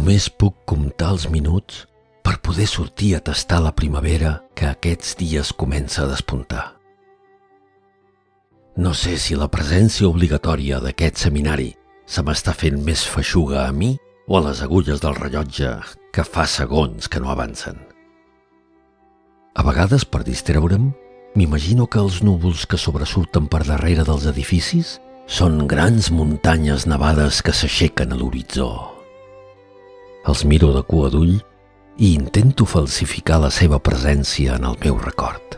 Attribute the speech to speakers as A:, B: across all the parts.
A: Només puc comptar els minuts per poder sortir a tastar la primavera que aquests dies comença a despuntar. No sé si la presència obligatòria d'aquest seminari se m'està fent més feixuga a mi o a les agulles del rellotge que fa segons que no avancen. A vegades, per distreure'm, m'imagino que els núvols que sobresurten per darrere dels edificis són grans muntanyes nevades que s'aixequen a l'horitzó. Els miro de cua d'ull i intento falsificar la seva presència en el meu record.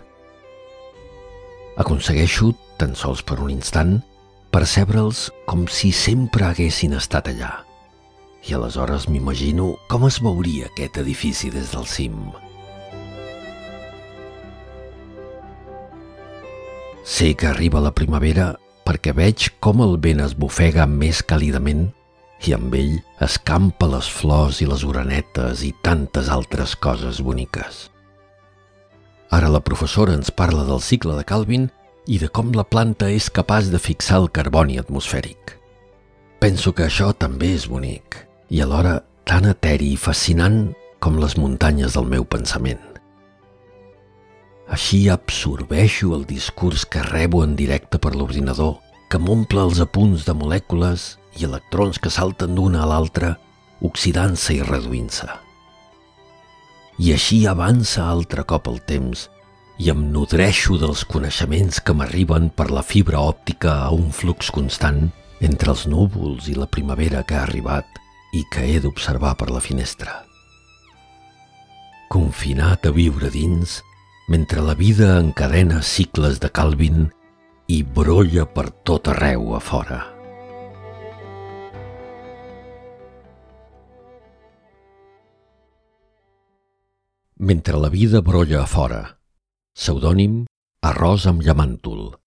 A: Aconsegueixo, tan sols per un instant, percebre'ls com si sempre haguessin estat allà. I aleshores m'imagino com es veuria aquest edifici des del cim. Sé que arriba la primavera perquè veig com el vent es bufega més càlidament i amb ell escampa les flors i les orenetes i tantes altres coses boniques. Ara la professora ens parla del cicle de Calvin i de com la planta és capaç de fixar el carboni atmosfèric. Penso que això també és bonic i alhora tan eteri i fascinant com les muntanyes del meu pensament. Així absorbeixo el discurs que rebo en directe per l'ordinador, que m'omple els apunts de molècules i electrons que salten d'una a l'altra, oxidant-se i reduint-se. I així avança altre cop el temps i em nodreixo dels coneixements que m'arriben per la fibra òptica a un flux constant entre els núvols i la primavera que ha arribat i que he d'observar per la finestra. Confinat a viure dins, mentre la vida encadena cicles de Calvin i brolla per tot arreu a fora. Mentre la vida brolla a fora. Pseudònim Arròs amb llamàntol.